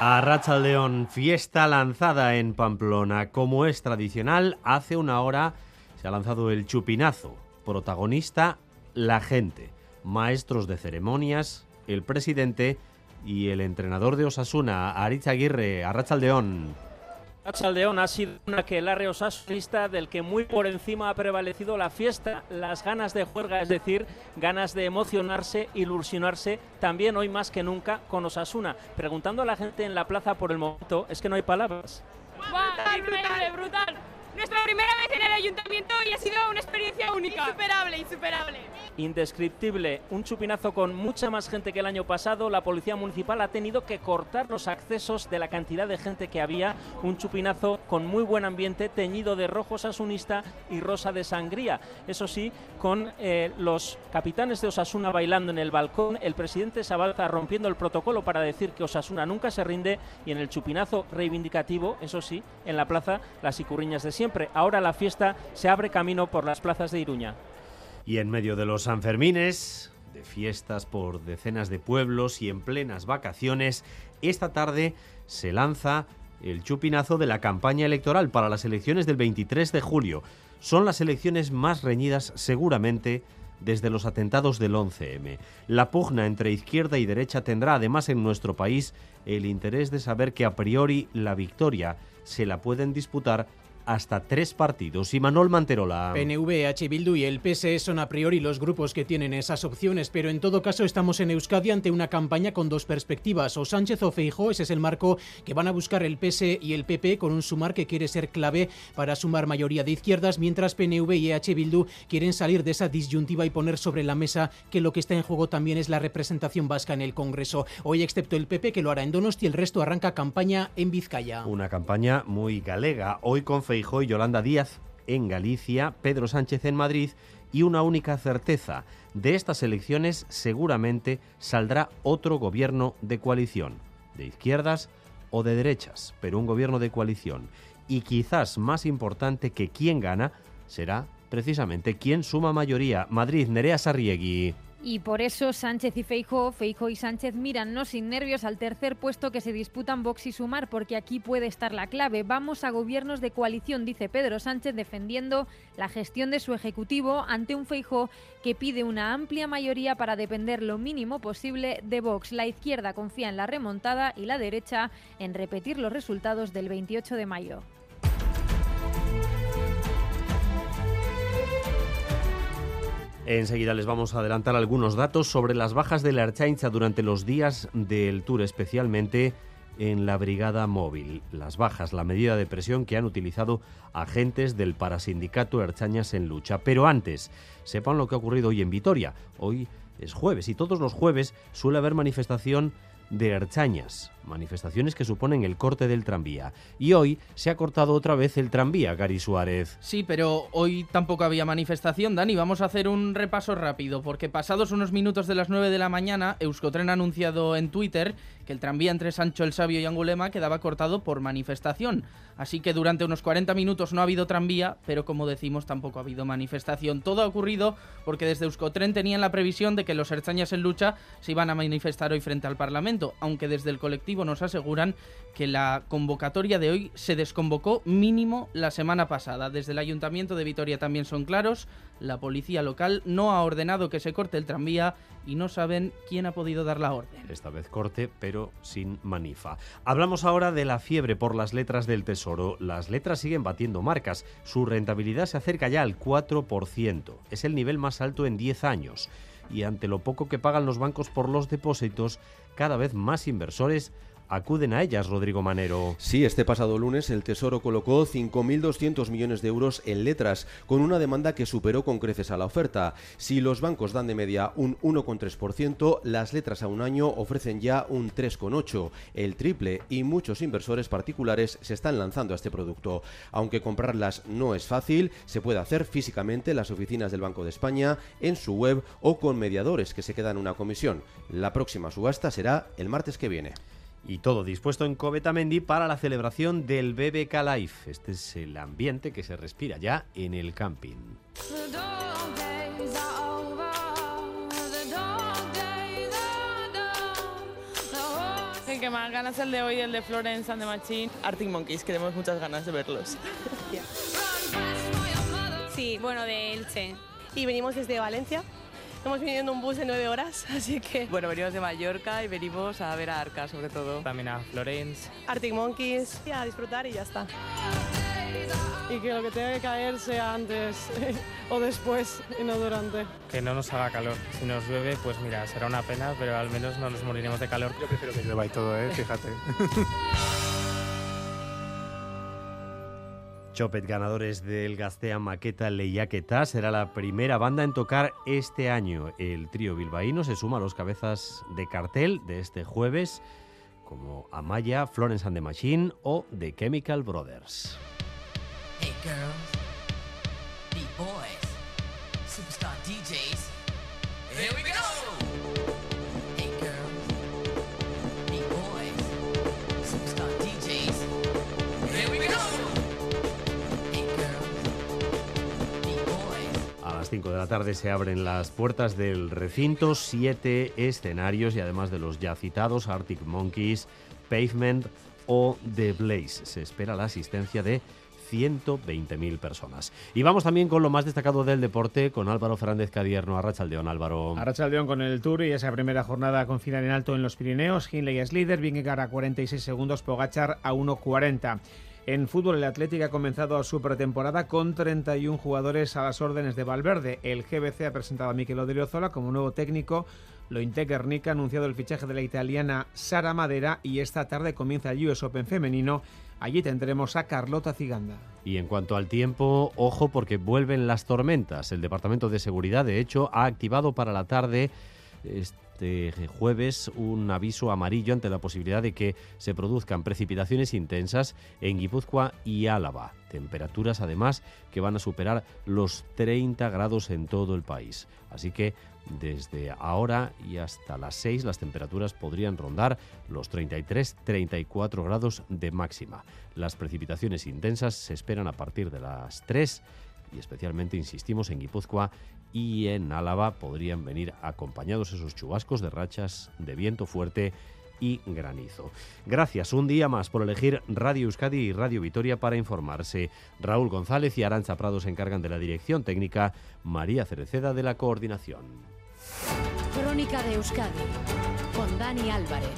A León, fiesta lanzada en Pamplona. Como es tradicional, hace una hora se ha lanzado el chupinazo. Protagonista, la gente. Maestros de ceremonias, el presidente y el entrenador de Osasuna, Aritz Aguirre. A León. Chaldeón ha sido una que el osasunista del que muy por encima ha prevalecido la fiesta, las ganas de juerga, es decir, ganas de emocionarse, ilusionarse, también hoy más que nunca con Osasuna. Preguntando a la gente en la plaza por el momento, es que no hay palabras. brutal, brutal, brutal. Nuestra primera vez en el ayuntamiento y ha sido una experiencia única. Insuperable, insuperable indescriptible. Un chupinazo con mucha más gente que el año pasado. La policía municipal ha tenido que cortar los accesos de la cantidad de gente que había. Un chupinazo con muy buen ambiente, teñido de rojo sasunista y rosa de sangría. Eso sí, con eh, los capitanes de Osasuna bailando en el balcón, el presidente Sabalza rompiendo el protocolo para decir que Osasuna nunca se rinde y en el chupinazo reivindicativo, eso sí, en la plaza las icurriñas de siempre. Ahora la fiesta se abre camino por las plazas de Iruña. Y en medio de los Sanfermines, de fiestas por decenas de pueblos y en plenas vacaciones, esta tarde se lanza el chupinazo de la campaña electoral para las elecciones del 23 de julio. Son las elecciones más reñidas seguramente desde los atentados del 11M. La pugna entre izquierda y derecha tendrá además en nuestro país el interés de saber que a priori la victoria se la pueden disputar hasta tres partidos. Y Manuel Manterola. PNV, H. Bildu y el PSE son a priori los grupos que tienen esas opciones, pero en todo caso estamos en Euskadi ante una campaña con dos perspectivas. O Sánchez o Feijo, ese es el marco que van a buscar el PSE y el PP con un sumar que quiere ser clave para sumar mayoría de izquierdas, mientras PNV y H. Bildu quieren salir de esa disyuntiva y poner sobre la mesa que lo que está en juego también es la representación vasca en el Congreso. Hoy, excepto el PP, que lo hará en Donosti, el resto arranca campaña en Vizcaya. Una campaña muy galega. Hoy con Feijo y Yolanda Díaz en Galicia, Pedro Sánchez en Madrid y una única certeza, de estas elecciones seguramente saldrá otro gobierno de coalición, de izquierdas o de derechas, pero un gobierno de coalición. Y quizás más importante que quién gana será precisamente quién suma mayoría. Madrid, Nerea Sarriegui. Y por eso Sánchez y Feijo, Feijo y Sánchez miran no sin nervios al tercer puesto que se disputan Vox y Sumar, porque aquí puede estar la clave. Vamos a gobiernos de coalición, dice Pedro Sánchez, defendiendo la gestión de su ejecutivo ante un Feijo que pide una amplia mayoría para depender lo mínimo posible de Vox. La izquierda confía en la remontada y la derecha en repetir los resultados del 28 de mayo. Enseguida les vamos a adelantar algunos datos sobre las bajas de la Archaincha durante los días del Tour, especialmente en la brigada móvil. Las bajas, la medida de presión que han utilizado agentes del parasindicato Archañas en lucha. Pero antes, sepan lo que ha ocurrido hoy en Vitoria. Hoy es jueves y todos los jueves suele haber manifestación de Archañas, manifestaciones que suponen el corte del tranvía. Y hoy se ha cortado otra vez el tranvía, Gary Suárez. Sí, pero hoy tampoco había manifestación, Dani. Vamos a hacer un repaso rápido, porque pasados unos minutos de las 9 de la mañana, Euskotren ha anunciado en Twitter que el tranvía entre Sancho el Sabio y Angulema quedaba cortado por manifestación. Así que durante unos 40 minutos no ha habido tranvía, pero como decimos tampoco ha habido manifestación. Todo ha ocurrido porque desde Euskotren tenían la previsión de que los Erchañas en lucha se iban a manifestar hoy frente al Parlamento, aunque desde el colectivo nos aseguran que la convocatoria de hoy se desconvocó mínimo la semana pasada. Desde el Ayuntamiento de Vitoria también son claros, la policía local no ha ordenado que se corte el tranvía y no saben quién ha podido dar la orden. Esta vez corte, pero sin manifa. Hablamos ahora de la fiebre por las letras del Tesoro. Las letras siguen batiendo marcas. Su rentabilidad se acerca ya al 4%. Es el nivel más alto en 10 años. Y ante lo poco que pagan los bancos por los depósitos, cada vez más inversores acuden a ellas, Rodrigo Manero. Sí, este pasado lunes el Tesoro colocó 5.200 millones de euros en letras, con una demanda que superó con creces a la oferta. Si los bancos dan de media un 1,3%, las letras a un año ofrecen ya un 3,8%, el triple, y muchos inversores particulares se están lanzando a este producto. Aunque comprarlas no es fácil, se puede hacer físicamente en las oficinas del Banco de España, en su web o con mediadores que se quedan una comisión. La próxima subasta será el martes que viene. Y todo dispuesto en Covetamendi para la celebración del BBK Life. Este es el ambiente que se respira ya en el camping. El que más ganas el de hoy, el de Florence and the Machine. Arctic Monkeys, que tenemos muchas ganas de verlos. Sí, bueno, de Elche. Y venimos desde Valencia. Venido en un bus de nueve horas, así que... Bueno, venimos de Mallorca y venimos a ver a Arca, sobre todo. También a Florence. Arctic Monkeys, y a disfrutar y ya está. Y que lo que tenga que caer sea antes o después y no durante. Que no nos haga calor. Si nos llueve, pues mira, será una pena, pero al menos no nos moriremos de calor. Yo prefiero que llueva y todo, ¿eh? Fíjate. Chopet, ganadores del Gastea Maqueta Leyaqueta, será la primera banda en tocar este año. El trío bilbaíno se suma a los cabezas de cartel de este jueves, como Amaya, Florence and the Machine o The Chemical Brothers. Hey girls, boys, DJs. Las 5 de la tarde se abren las puertas del recinto, siete escenarios y además de los ya citados Arctic Monkeys, Pavement o The Blaze. Se espera la asistencia de 120.000 personas. Y vamos también con lo más destacado del deporte, con Álvaro Fernández Cadierno, Arrachaldeón, Álvaro. Arrachaldeón con el Tour y esa primera jornada con final en alto en los Pirineos. Hindley es líder, Vingegaard a 46 segundos, Pogachar a 1.40. En fútbol, el Atlético ha comenzado su pretemporada con 31 jugadores a las órdenes de Valverde. El GBC ha presentado a Mikel Odriozola como nuevo técnico. Lointe Guernica ha anunciado el fichaje de la italiana Sara Madera y esta tarde comienza el US Open femenino. Allí tendremos a Carlota Ciganda. Y en cuanto al tiempo, ojo porque vuelven las tormentas. El Departamento de Seguridad, de hecho, ha activado para la tarde este jueves un aviso amarillo ante la posibilidad de que se produzcan precipitaciones intensas en Guipúzcoa y Álava. Temperaturas además que van a superar los 30 grados en todo el país. Así que desde ahora y hasta las 6 las temperaturas podrían rondar los 33-34 grados de máxima. Las precipitaciones intensas se esperan a partir de las 3 y especialmente, insistimos, en Guipúzcoa y en Álava podrían venir acompañados esos chubascos de rachas de viento fuerte y granizo. Gracias un día más por elegir Radio Euskadi y Radio Vitoria para informarse. Raúl González y Arancha Prado se encargan de la dirección técnica, María Cereceda de la coordinación. Crónica de Euskadi con Dani Álvarez.